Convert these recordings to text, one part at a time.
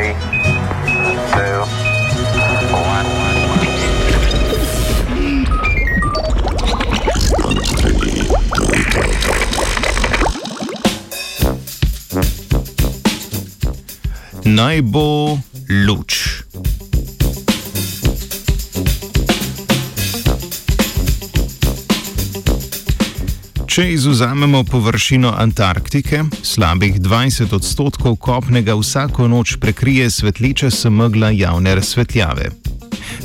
three, two, one. Naj bo luč. Če izuzamemo površino Antarktike, slabih 20 odstotkov kopnega vsako noč prekrije svetleča semegla javne razsvetljave.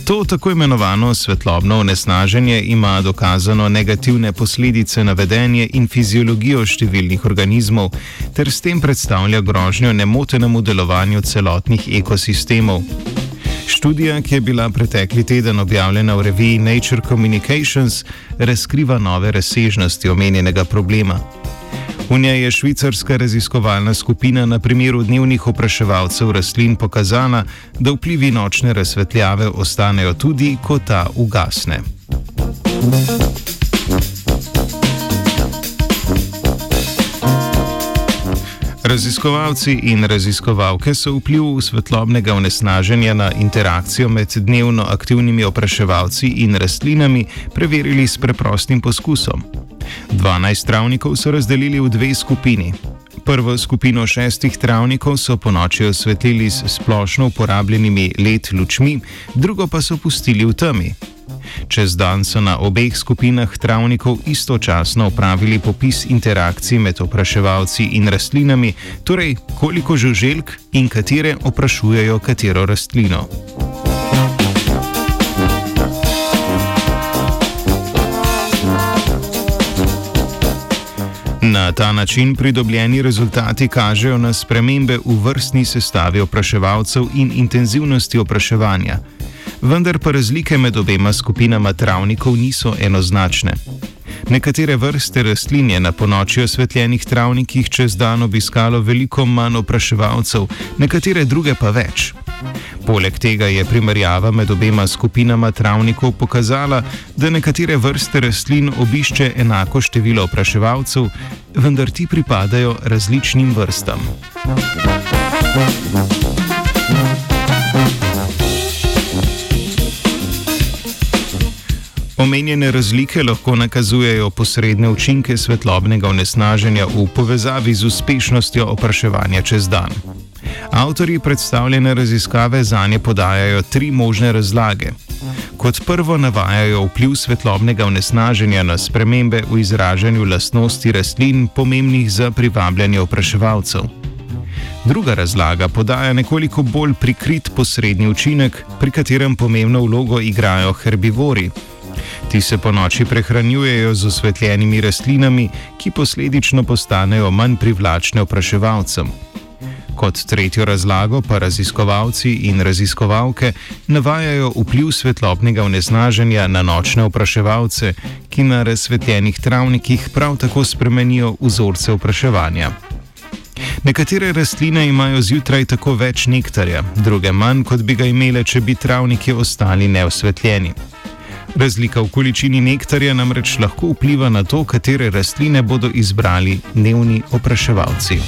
To tako imenovano svetlobno onesnaženje ima dokazano negativne posledice na vedenje in fiziologijo številnih organizmov, ter s tem predstavlja grožnjo nemotenemu delovanju celotnih ekosistemov. Študija, ki je bila pretekli teden objavljena v reviji Nature Communications, razkriva nove razsežnosti omenjenega problema. V njej je švicarska raziskovalna skupina na primeru dnevnih opraševalcev rastlin pokazala, da vplivi nočne razsvetljave ostanejo tudi, ko ta ugasne. Raziskovalci in raziskovalke so vpliv svetlobnega onesnaženja na interakcijo med dnevno aktivnimi opraševalci in rastlinami preverili s preprostim poskusom. 12 travnikov so razdelili v dve skupini. Prvo skupino šestih travnikov so po noči osvetlili s splošno uporabljenimi LED lučmi, drugo pa so pustili v temi. Čez dan so na obeh skupinah travnikov istočasno opravili popis interakcij med opraševalci in rastlinami, torej koliko žuželk in katere oprašujejo katero rastlino. Na ta način pridobljeni rezultati kažejo na spremembe v vrstni sestavi opraševalcev in intenzivnosti opraševanja vendar pa razlike med obema skupinama travnikov niso enoznačne. Nekatere vrste rastlin je na ponoči osvetljenih travnikih čez dan obiskalo veliko manj opraševalcev, nekatere druge pa več. Poleg tega je primerjava med obema skupinama travnikov pokazala, da nekatere vrste rastlin obišče enako število opraševalcev, vendar ti pripadajo različnim vrstam. Thank you. Omenjene razlike lahko nakazujejo posredne učinke svetlobnega onesnaženja v povezavi z uspešnostjo opraševanja čez dan. Avtori predstavljene raziskave za nje podajajo tri možne razlage. Kot prvo navajajo vpliv svetlobnega onesnaženja na spremembe v izražanju lastnosti rastlin, pomembnih za privabljanje opraševalcev. Druga razlaga podaja nekoliko bolj prikrit posredni učinek, pri katerem pomembno vlogo igrajo herbivori. Ti se po noči prehranjujejo z osvetljenimi rastlinami, ki posledično postanejo manj privlačne opraševalcem. Kot tretjo razlago pa raziskovalci in raziskovalke navajajo vpliv svetlobnega onesnaženja na nočne opraševalce, ki na razsvetljenih travnikih prav tako spremenijo vzorce opraševanja. Nekatere rastline imajo zjutraj tako več nektarja, druge manj, kot bi ga imele, če bi travniki ostali neosvetljeni. Razlika v količini nektarja namreč lahko vpliva na to, katere rastline bodo izbrali dnevni opraševalci.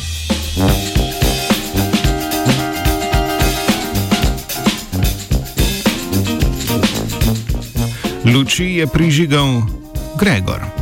Luči je prižigal Gregor.